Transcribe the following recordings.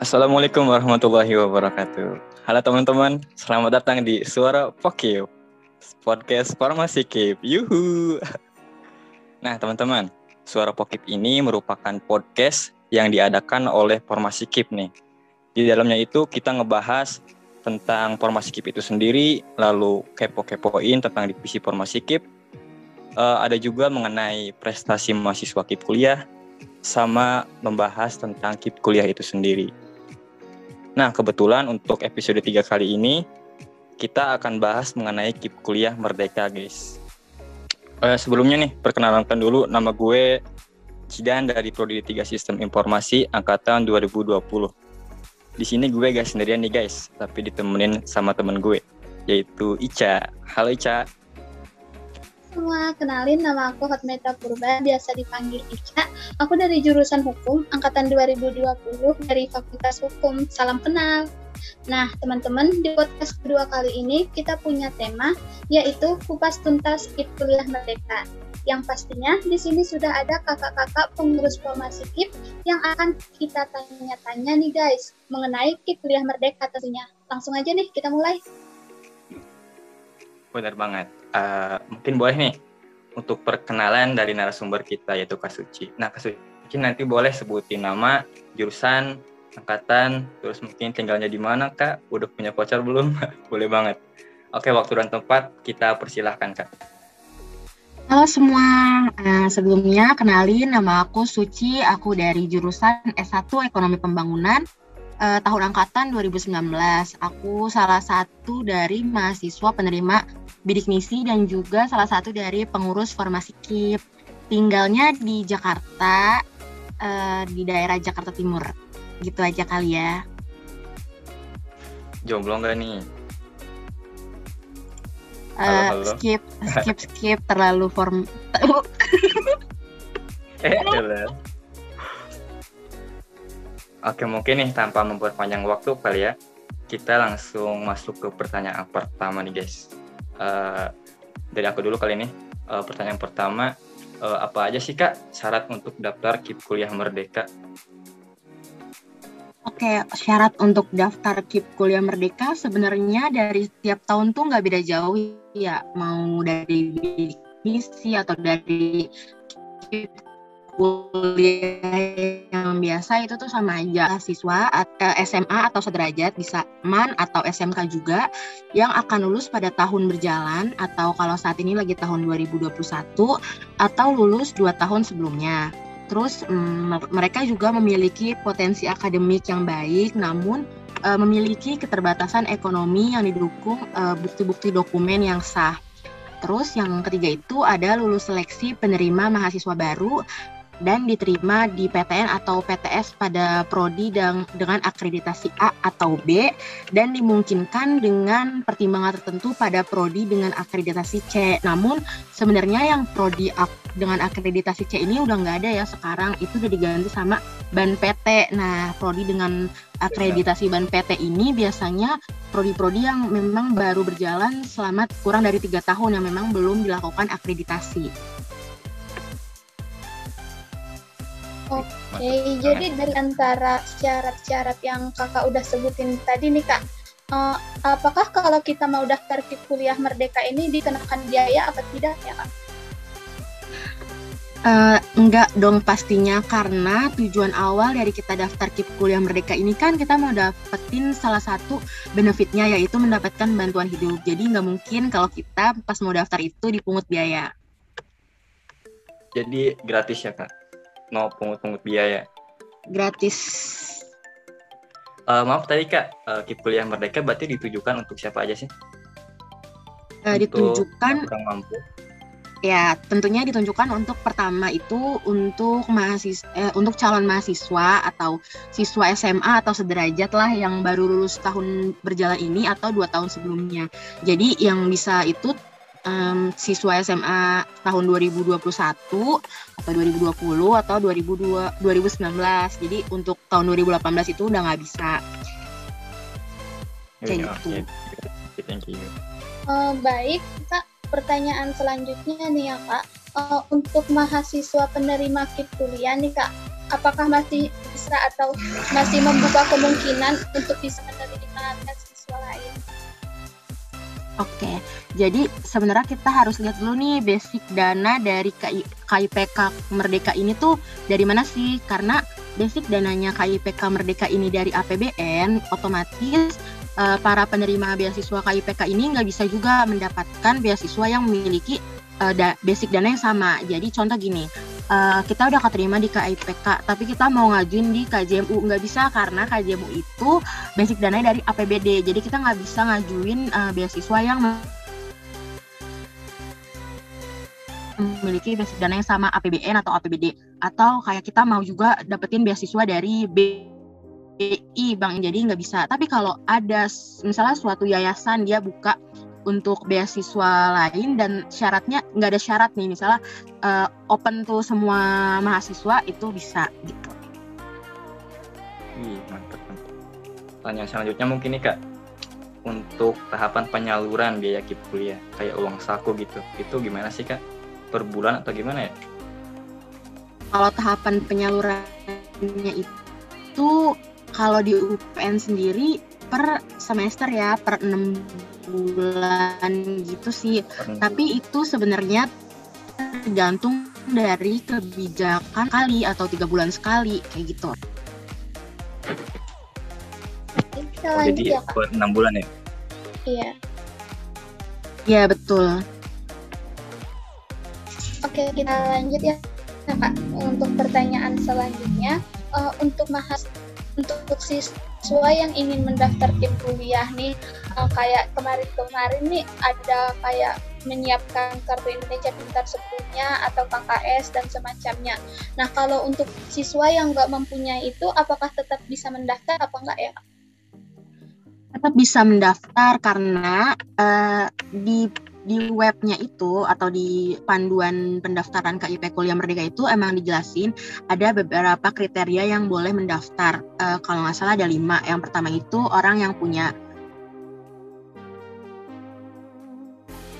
Assalamualaikum warahmatullahi wabarakatuh. Halo teman-teman, selamat datang di Suara Pokip, podcast Farmasi Kip. Yuhu. Nah teman-teman, Suara Pokip ini merupakan podcast yang diadakan oleh Formasi Kip nih. Di dalamnya itu kita ngebahas tentang Formasi Kip itu sendiri, lalu kepo-kepoin tentang divisi Formasi Kip. Uh, ada juga mengenai prestasi mahasiswa Kip kuliah, sama membahas tentang KIP kuliah itu sendiri. Nah, kebetulan untuk episode 3 kali ini kita akan bahas mengenai KIP kuliah Merdeka, guys. Eh, sebelumnya nih, perkenalkan dulu nama gue Cidan dari Prodi 3 Sistem Informasi angkatan 2020. Di sini gue gak sendirian nih guys, tapi ditemenin sama temen gue, yaitu Ica. Halo Ica semua, kenalin nama aku Hotmeta Purba, biasa dipanggil Ica. Aku dari jurusan hukum, angkatan 2020 dari Fakultas Hukum. Salam kenal. Nah, teman-teman, di podcast kedua kali ini kita punya tema yaitu kupas tuntas KIP kuliah merdeka. Yang pastinya di sini sudah ada kakak-kakak pengurus formasi KIP yang akan kita tanya-tanya nih guys mengenai KIP kuliah merdeka tentunya. Langsung aja nih kita mulai. Benar banget uh, mungkin boleh nih untuk perkenalan dari narasumber kita yaitu Kasuci. Nah Kasuci nanti boleh sebutin nama, jurusan, angkatan, terus mungkin tinggalnya di mana kak? Udah punya pacar belum? boleh banget. Oke waktu dan tempat kita persilahkan kak. Halo semua, uh, sebelumnya kenalin nama aku Suci, aku dari jurusan S1 Ekonomi Pembangunan uh, tahun angkatan 2019. Aku salah satu dari mahasiswa penerima bidik misi dan juga salah satu dari pengurus formasi KIP. Tinggalnya di Jakarta, uh, di daerah Jakarta Timur. Gitu aja kali ya. Jomblo nggak nih? Uh, halo, halo. Skip, skip, skip. terlalu form. eh, Oke, mungkin nih tanpa membuat panjang waktu kali ya, kita langsung masuk ke pertanyaan pertama nih guys uh, dari aku dulu kali ini. Uh, pertanyaan pertama, uh, apa aja sih kak syarat untuk daftar KIP Kuliah Merdeka? Oke, syarat untuk daftar KIP Kuliah Merdeka sebenarnya dari setiap tahun tuh nggak beda jauh ya, mau dari misi atau dari kuliah yang biasa itu tuh sama aja siswa atau SMA atau sederajat bisa MAN atau SMK juga yang akan lulus pada tahun berjalan atau kalau saat ini lagi tahun 2021 atau lulus dua tahun sebelumnya. Terus mm, mereka juga memiliki potensi akademik yang baik namun uh, memiliki keterbatasan ekonomi yang didukung uh, bukti-bukti dokumen yang sah. Terus yang ketiga itu ada lulus seleksi penerima mahasiswa baru dan diterima di PTN atau PTS pada prodi dan dengan akreditasi A atau B dan dimungkinkan dengan pertimbangan tertentu pada prodi dengan akreditasi C. Namun sebenarnya yang prodi dengan akreditasi C ini udah nggak ada ya sekarang itu udah diganti sama ban PT. Nah prodi dengan akreditasi ban PT ini biasanya prodi-prodi yang memang baru berjalan selama kurang dari tiga tahun yang memang belum dilakukan akreditasi. Oke, okay, jadi dari antara syarat-syarat yang kakak udah sebutin tadi nih kak, uh, apakah kalau kita mau daftar ke kuliah Merdeka ini dikenakan biaya apa tidak ya kak? Uh, enggak dong pastinya karena tujuan awal dari kita daftar KIP Kuliah Merdeka ini kan kita mau dapetin salah satu benefitnya yaitu mendapatkan bantuan hidup. Jadi nggak mungkin kalau kita pas mau daftar itu dipungut biaya. Jadi gratis ya kak? No pungut-pungut biaya. Gratis. Uh, maaf tadi kak, uh, KIP kuliah merdeka berarti ditujukan untuk siapa aja sih? Uh, ditujukan orang mampu. Ya, tentunya ditunjukkan untuk pertama itu untuk mahasiswa eh, untuk calon mahasiswa atau siswa SMA atau sederajat lah yang baru lulus tahun berjalan ini atau dua tahun sebelumnya. Jadi yang bisa itu um, siswa SMA tahun 2021 atau 2020 atau 2002, 2019. Jadi untuk tahun 2018 itu udah nggak bisa. Kayak gitu. Thank you. Uh, baik, Kak. Pertanyaan selanjutnya nih ya Kak. Uh, untuk mahasiswa penerima KIP kuliah nih Kak, apakah masih bisa atau masih membuka kemungkinan untuk bisa menerima beasiswa lain? Oke, jadi sebenarnya kita harus lihat dulu nih basic dana dari KIPK Merdeka ini tuh dari mana sih? Karena basic dananya KIPK Merdeka ini dari APBN, otomatis uh, para penerima beasiswa KIPK ini nggak bisa juga mendapatkan beasiswa yang memiliki uh, da basic dana yang sama. Jadi contoh gini, uh, kita udah keterima di KIPK, tapi kita mau ngajuin di KJMU nggak bisa karena KJMU itu basic dana dari APBD, jadi kita nggak bisa ngajuin uh, beasiswa yang memiliki basic dana yang sama APBN atau APBD, atau kayak kita mau juga dapetin beasiswa dari BI Bang, jadi nggak bisa. Tapi kalau ada misalnya suatu yayasan dia buka untuk beasiswa lain dan syaratnya nggak ada syarat nih misalnya uh, open tuh semua mahasiswa itu bisa gitu. Wih mantap mantap. Tanya selanjutnya mungkin nih kak untuk tahapan penyaluran biaya KIP kuliah kayak uang saku gitu itu gimana sih kak per bulan atau gimana ya? Kalau tahapan penyalurannya itu kalau di UPN sendiri per semester ya per enam bulan gitu sih. Tapi itu sebenarnya tergantung dari kebijakan kali atau tiga bulan sekali kayak gitu. Oh, jadi ya, per enam bulan ya? Iya. Iya betul. Oke kita lanjut ya Kak untuk pertanyaan selanjutnya uh, untuk mahas untuk siswa yang ingin mendaftar tim kuliah nih uh, kayak kemarin-kemarin nih ada kayak menyiapkan kartu Indonesia Pintar sebelumnya atau KKS dan semacamnya. Nah kalau untuk siswa yang nggak mempunyai itu, apakah tetap bisa mendaftar apa enggak ya? Tetap bisa mendaftar karena uh, di di webnya itu atau di panduan pendaftaran KIP Kuliah Merdeka itu emang dijelasin ada beberapa kriteria yang boleh mendaftar. Uh, kalau nggak salah ada lima. Yang pertama itu orang yang punya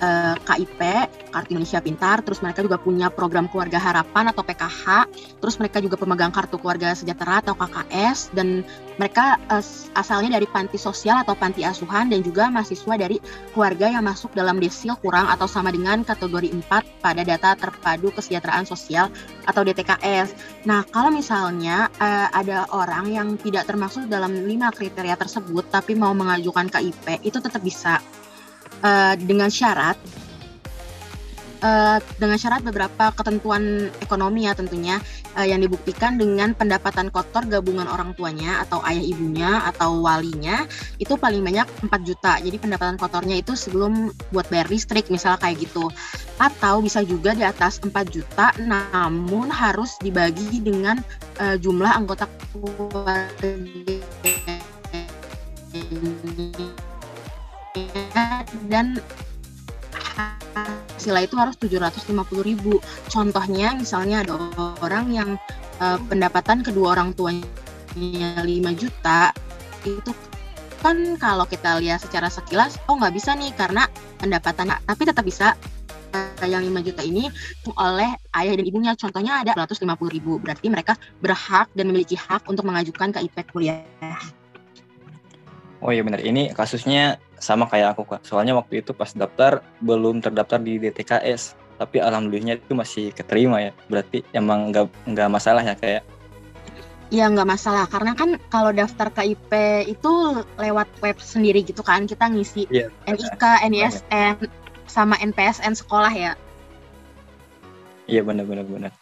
eh, KIP, Kartu Indonesia Pintar, terus mereka juga punya program Keluarga Harapan atau PKH, terus mereka juga pemegang Kartu Keluarga Sejahtera atau KKS, dan mereka uh, asalnya dari panti sosial atau panti asuhan, dan juga mahasiswa dari keluarga yang masuk dalam desil kurang atau sama dengan kategori 4 pada data terpadu kesejahteraan sosial atau DTKS. Nah, kalau misalnya uh, ada orang yang tidak termasuk dalam lima kriteria tersebut, tapi mau mengajukan KIP, itu tetap bisa uh, dengan syarat uh, dengan syarat beberapa ketentuan ekonomi ya tentunya uh, yang dibuktikan dengan pendapatan kotor gabungan orang tuanya atau ayah ibunya atau walinya itu paling banyak 4 juta. Jadi pendapatan kotornya itu sebelum buat bayar listrik misalnya kayak gitu. Atau bisa juga di atas 4 juta namun harus dibagi dengan uh, jumlah anggota keluarga dan hasilnya itu harus 750 ribu. Contohnya misalnya ada orang yang uh, pendapatan kedua orang tuanya 5 juta, itu kan kalau kita lihat secara sekilas, oh nggak bisa nih karena pendapatan, tapi tetap bisa uh, yang 5 juta ini oleh ayah dan ibunya. Contohnya ada 150 ribu, berarti mereka berhak dan memiliki hak untuk mengajukan ke IP kuliah. Oh iya benar, ini kasusnya sama kayak aku kak. Soalnya waktu itu pas daftar belum terdaftar di DTKS, tapi alhamdulillahnya itu masih keterima ya. Berarti emang nggak nggak masalah ya kayak. Ya nggak masalah karena kan kalau daftar KIP itu lewat web sendiri gitu kan kita ngisi ya, NIK, NISN sama NPSN sekolah ya. Iya benar benar benar.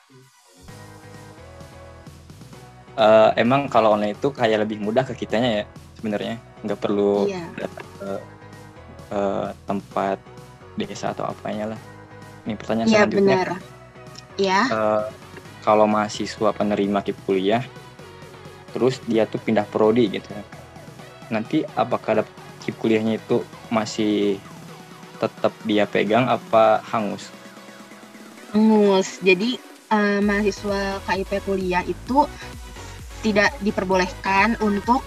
Uh, emang kalau online itu kayak lebih mudah ke kitanya ya sebenarnya. Nggak perlu iya. datang ke uh, tempat desa atau apanya lah. Ini pertanyaan iya, selanjutnya. benar. ya uh, kalau mahasiswa penerima KIP kuliah terus dia tuh pindah prodi gitu. Nanti apakah KIP kuliahnya itu masih tetap dia pegang apa hangus? Hangus. Jadi uh, mahasiswa KIP kuliah itu tidak diperbolehkan untuk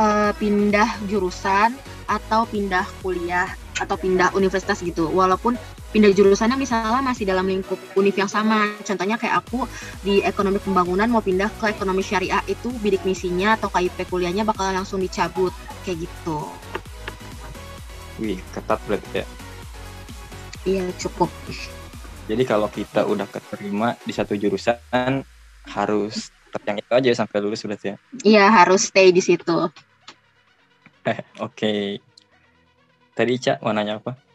uh, pindah jurusan atau pindah kuliah atau pindah universitas gitu. Walaupun pindah jurusannya misalnya masih dalam lingkup univ yang sama. Contohnya kayak aku di ekonomi pembangunan mau pindah ke ekonomi syariah itu bidik misinya atau KIP kuliahnya bakal langsung dicabut kayak gitu. Wih, ketat berarti ya. Iya, cukup. Jadi kalau kita udah keterima di satu jurusan harus yang itu aja sampai lulus berarti ya. Iya, harus stay di situ. Oke. Okay. Tadi Ica mau nanya apa?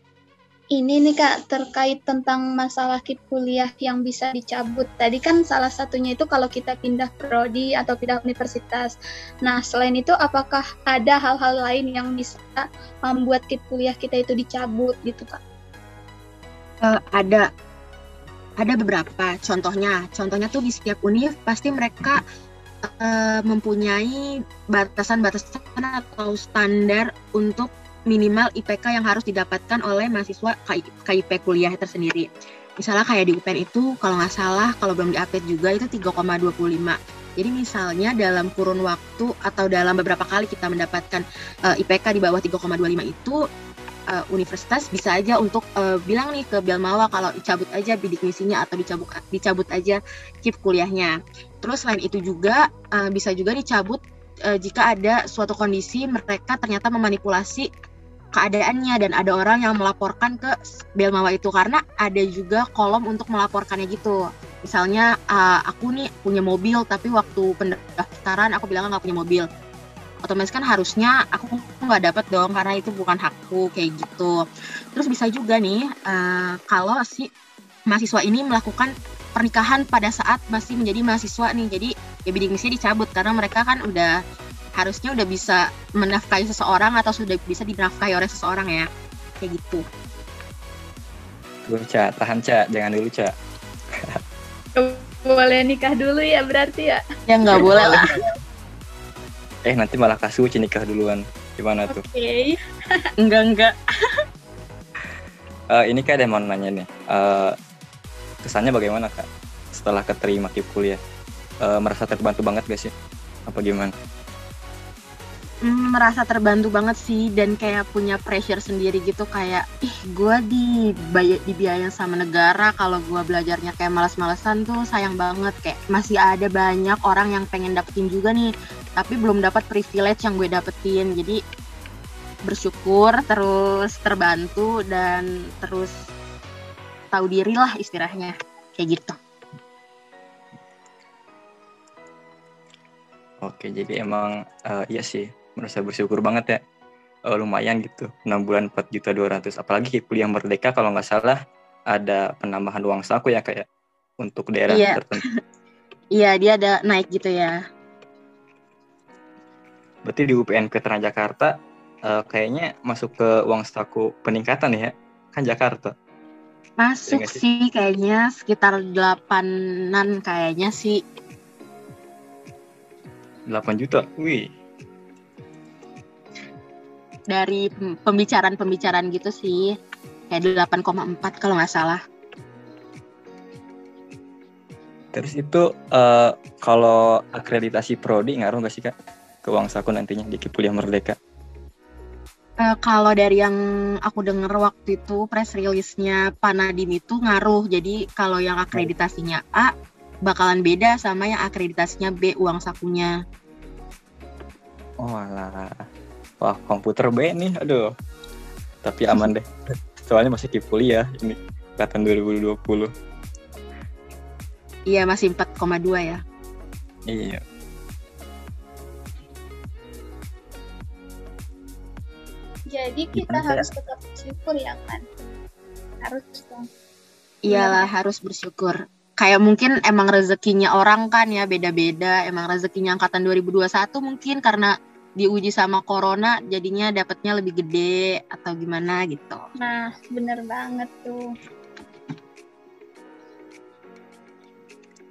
Ini nih Kak, terkait tentang masalah KIP kuliah yang bisa dicabut. Tadi kan salah satunya itu kalau kita pindah prodi atau pindah universitas. Nah, selain itu apakah ada hal-hal lain yang bisa membuat KIP kuliah kita itu dicabut gitu Kak? Uh, ada. Ada beberapa contohnya. Contohnya tuh di setiap univ pasti mereka uh, mempunyai batasan-batasan atau standar untuk minimal IPK yang harus didapatkan oleh mahasiswa KIP kuliah tersendiri. Misalnya kayak di UPN itu kalau nggak salah kalau belum diupdate juga itu 3,25. Jadi misalnya dalam kurun waktu atau dalam beberapa kali kita mendapatkan uh, eh, IPK di bawah 3,25 itu uh, universitas bisa aja untuk uh, bilang nih ke Belmawa kalau dicabut aja bidik misinya atau dicabut dicabut aja KIP kuliahnya. Terus selain itu juga uh, bisa juga dicabut uh, jika ada suatu kondisi mereka ternyata memanipulasi keadaannya dan ada orang yang melaporkan ke Belmawa itu karena ada juga kolom untuk melaporkannya gitu. Misalnya uh, aku nih punya mobil tapi waktu pendaftaran aku bilang nggak punya mobil. Otomatis kan harusnya aku nggak dapat dong karena itu bukan hakku kayak gitu. Terus bisa juga nih uh, kalau si mahasiswa ini melakukan pernikahan pada saat masih menjadi mahasiswa nih. Jadi ya bidik misinya dicabut karena mereka kan udah harusnya udah bisa menafkahi seseorang atau sudah bisa dinafkahi oleh seseorang ya kayak gitu Ca, tahan Ca, jangan dulu Ca Boleh nikah dulu ya berarti ya? Ya nggak boleh lah Eh nanti malah kasih Uci nikah duluan Gimana tuh? Oke okay. Enggak, enggak uh, Ini Kak ada mau nanya nih uh, Kesannya bagaimana Kak? Setelah keterima kip kuliah uh, Merasa terbantu banget gak sih? Apa gimana? mm, merasa terbantu banget sih dan kayak punya pressure sendiri gitu kayak ih gue dibayar dibiayain sama negara kalau gue belajarnya kayak malas-malesan tuh sayang banget kayak masih ada banyak orang yang pengen dapetin juga nih tapi belum dapat privilege yang gue dapetin. Jadi bersyukur terus terbantu dan terus tahu diri lah istilahnya. Kayak gitu. Oke, jadi emang uh, iya sih. Merasa bersyukur banget ya. Uh, lumayan gitu. 6 bulan 4 juta 200 apalagi kuliah merdeka kalau nggak salah ada penambahan uang saku ya kayak untuk daerah iya. tertentu. Iya dia ada naik gitu ya berarti di UPN Veteran Jakarta uh, kayaknya masuk ke uang saku peningkatan ya kan Jakarta? Masuk ya sih? sih kayaknya sekitar delapanan kayaknya sih. 8 juta? Wih. Dari pembicaraan-pembicaraan gitu sih kayak 8,4 kalau nggak salah. Terus itu uh, kalau akreditasi prodi ngaruh nggak sih kak ke uang saku nantinya di kuliah merdeka? Uh, kalau dari yang aku dengar waktu itu press release-nya Panadim itu ngaruh. Jadi kalau yang akreditasinya A bakalan beda sama yang akreditasinya B uang sakunya. Oh alah wah komputer B nih aduh tapi aman deh soalnya masih di kuliah ini angkatan 2020 iya masih 4,2 ya iya jadi kita Gimana harus tetap bersyukur ya kan harus dong iyalah ya. harus bersyukur kayak mungkin emang rezekinya orang kan ya beda-beda emang rezekinya angkatan 2021 mungkin karena diuji sama corona jadinya dapatnya lebih gede atau gimana gitu. Nah, bener banget tuh.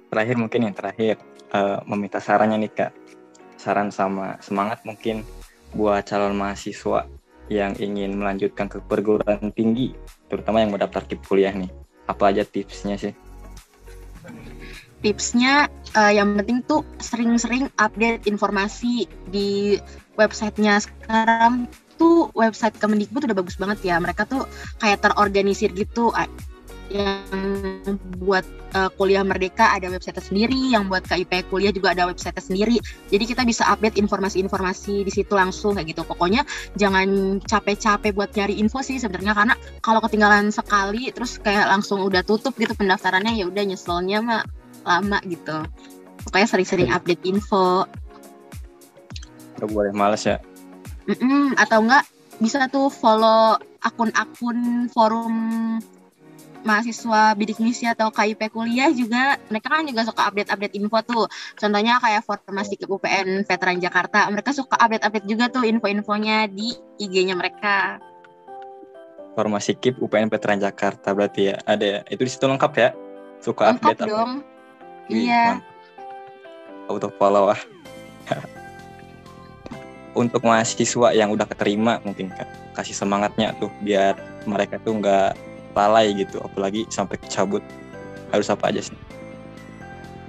Terakhir mungkin yang terakhir uh, meminta sarannya nih kak, saran sama semangat mungkin buat calon mahasiswa yang ingin melanjutkan ke perguruan tinggi, terutama yang mau daftar kuliah nih. Apa aja tipsnya sih? tipsnya uh, yang penting tuh sering-sering update informasi di websitenya sekarang tuh website Kemendikbud udah bagus banget ya. Mereka tuh kayak terorganisir gitu yang buat uh, kuliah merdeka ada website sendiri, yang buat KIP kuliah juga ada website sendiri. Jadi kita bisa update informasi-informasi di situ langsung kayak gitu. Pokoknya jangan capek-capek buat nyari info sih sebenarnya karena kalau ketinggalan sekali terus kayak langsung udah tutup gitu pendaftarannya ya udah nyeselnya mah lama gitu. Pokoknya sering-sering update info. Gak boleh males ya. Mm-mm, atau enggak bisa tuh follow akun-akun forum mahasiswa bidik misi atau KIP kuliah juga mereka kan juga suka update-update info tuh. Contohnya kayak formasi ke UPN Veteran Jakarta mereka suka update-update juga tuh info-infonya di IG-nya mereka. Formasi KIP UPN Veteran Jakarta berarti ya ada ya? Itu di situ lengkap ya? Suka lengkap update dong. Wih, iya. auto follow ah. Untuk mahasiswa yang udah keterima mungkin kan kasih semangatnya tuh biar mereka tuh nggak lalai gitu apalagi sampai cabut harus apa aja sih?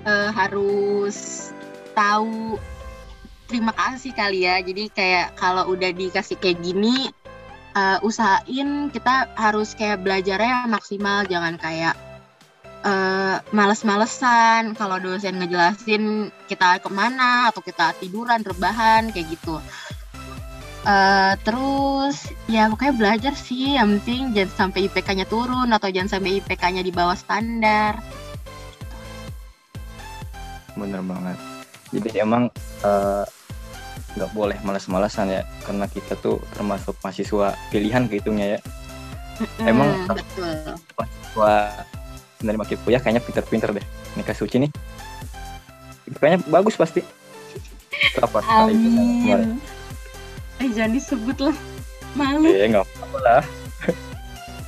Eh, harus tahu terima kasih kali ya. Jadi kayak kalau udah dikasih kayak gini eh, usahain kita harus kayak belajarnya maksimal. Jangan kayak eh, males-malesan. Kalau dosen ngejelasin kita ke mana atau kita tiduran rebahan kayak gitu Eh, terus ya pokoknya belajar sih yang penting jangan sampai IPK-nya turun atau jangan sampai IPK-nya di bawah standar. Bener banget. Jadi emang eh, nggak boleh malas-malasan ya karena kita tuh termasuk mahasiswa pilihan kehitungnya ya. Emang- betul. mahasiswa menerima KIP kuliah kayaknya pinter-pinter deh. Nikah suci nih. Kayaknya bagus pasti? Amin. Eh jangan disebut lah. Malu. Eh nggak apa lah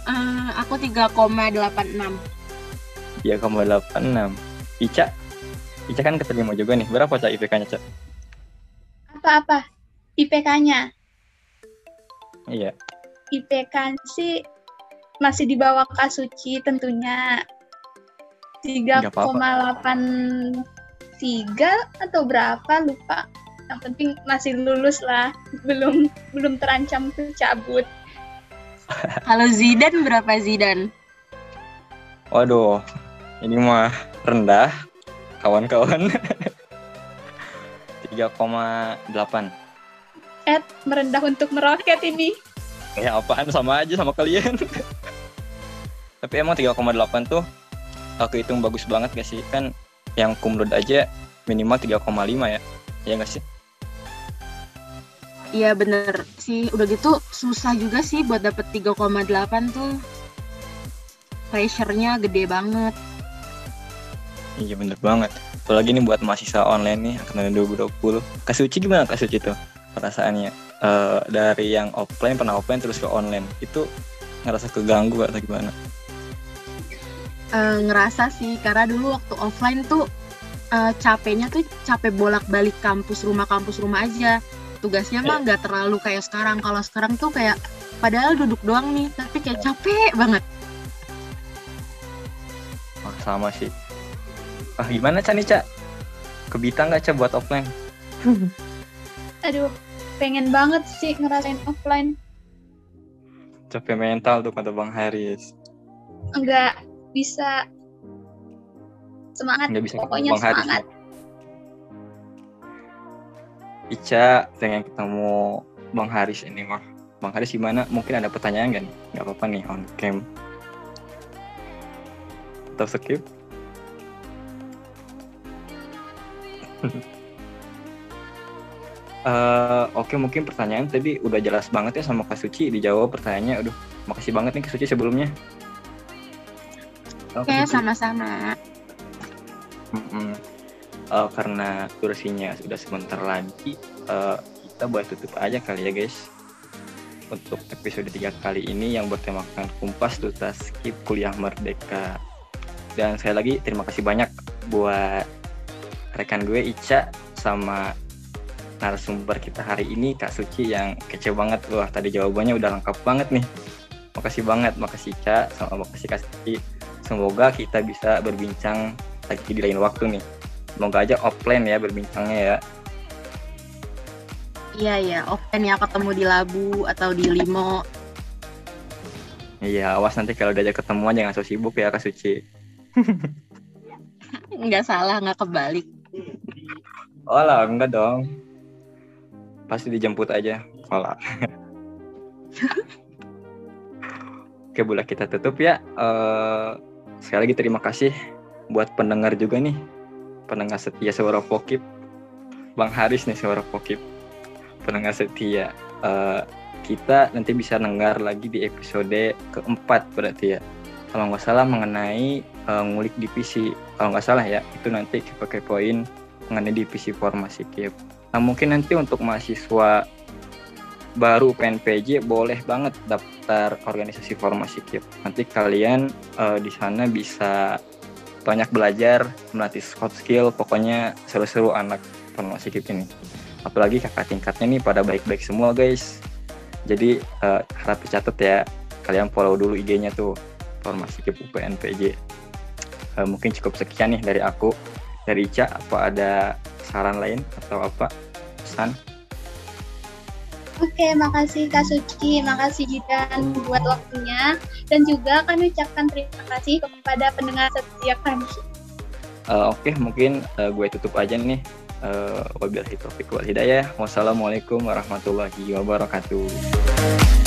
Eh, aku 3,86. 3,86 Ica Ica kan keterima juga nih berapa cak IPK-nya cak Apa-apa? IPK-nya? iya IPK sih masih di bawah Kasuci tentunya. Nggak apa-apa. 3,83 atau berapa lupa. Yang penting masih lulus lah, belum belum terancam cabut. Kalau Zidan berapa Zidan? waduh ini mah rendah kawan-kawan. 3,8 Ed merendah untuk meroket ini. ya apaan? Sama aja sama kalian. Tapi emang 3,8 tuh aku hitung bagus banget gak sih? Kan yang kumlot aja minimal 3,5 ya. Ya gak sih Iya bener sih. Udah gitu susah juga sih buat dapet 3,8 tuh. Pressure-nya gede banget. iya bener banget apalagi nih buat mahasiswa online nih akan 2020 Kak Suci gimana Kak Suci tuh perasaannya Eh, dari yang offline pernah offline terus ke online itu ngerasa keganggu atau gimana Eh, ngerasa sih karena dulu waktu offline tuh eh, capeknya tuh capek bolak-balik kampus rumah kampus rumah aja. Tugasnya mah nggak terlalu kayak sekarang. Kalau sekarang tuh kayak padahal duduk doang nih, tapi kayak capek banget. Wah, sama sih ah gimana Ca nih Ca kebita nggak Ca buat offline Aduh, pengen banget sih ngerasain offline. capek mental tuh kata Bang Haris Enggak bisa semangat. nggak bisa Pokoknya Bang Haris Ica pengen ketemu Bang Haris ini mah. Bang Haris gimana? Mungkin ada pertanyaan kan nggak apa-apa nih on cam. Atau skip? Eh, Oke mungkin pertanyaan tadi udah jelas banget ya sama Kak Suci dijawab pertanyaannya. Aduh makasih banget nih Kak Suci sebelumnya. Oke, Suci. sama-sama. Mm-mm. Eh, karena durasinya sudah sebentar lagi, eh, kita buat tutup aja kali ya guys. Untuk episode 3 kali ini yang bertemakan Kumpas Tuntas Skip Kuliah Merdeka. Dan sekali lagi terima kasih banyak buat rekan gue Ica sama narasumber kita hari ini Kak Suci yang kece banget wah tadi jawabannya udah lengkap banget nih makasih banget makasih Ica sama makasih Kak Suci semoga kita bisa berbincang lagi di lain waktu nih semoga aja offline ya berbincangnya ya Iya ya, open ya ketemu di Labu atau di Limo. Iya, awas nanti kalau diajak ketemuan jangan so sibuk ya Kak Suci. Nggak salah, nggak kebalik. Oh lah, enggak dong. Pasti dijemput aja. Olah. Oke, boleh kita tutup ya. Eh, sekali lagi terima kasih buat pendengar juga nih. Pendengar setia Suara Pokip. Bang Haris nih Suara Pokip. Pendengar setia. Eh, kita nanti bisa dengar lagi di episode keempat berarti ya. Kalau nggak salah mengenai eh, ngulik divisi. Kalau nggak salah ya, itu nanti kita poin mengenai divisi formasi KIP. Nah mungkin nanti untuk mahasiswa baru PNPJ boleh banget daftar organisasi formasi KIP. Nanti kalian eh, di sana bisa banyak belajar, melatih soft skill, pokoknya seru-seru anak formasi KIP ini. Apalagi kakak tingkatnya nih pada baik-baik semua guys. Jadi eh, harap dicatat ya, kalian follow dulu IG-nya tuh formasi KIP UPNPJ. Eh, mungkin cukup sekian nih dari aku, dari Ica. Apa ada saran lain atau apa pesan? Oke, makasih Kak Suci, makasih Jidan buat waktunya. Dan juga kami ucapkan terima kasih kepada pendengar setia kami. Uh, Oke, mungkin uh, gue tutup aja nih. Uh, wabillahi taufiq wal hidayah. Wassalamualaikum warahmatullahi wabarakatuh.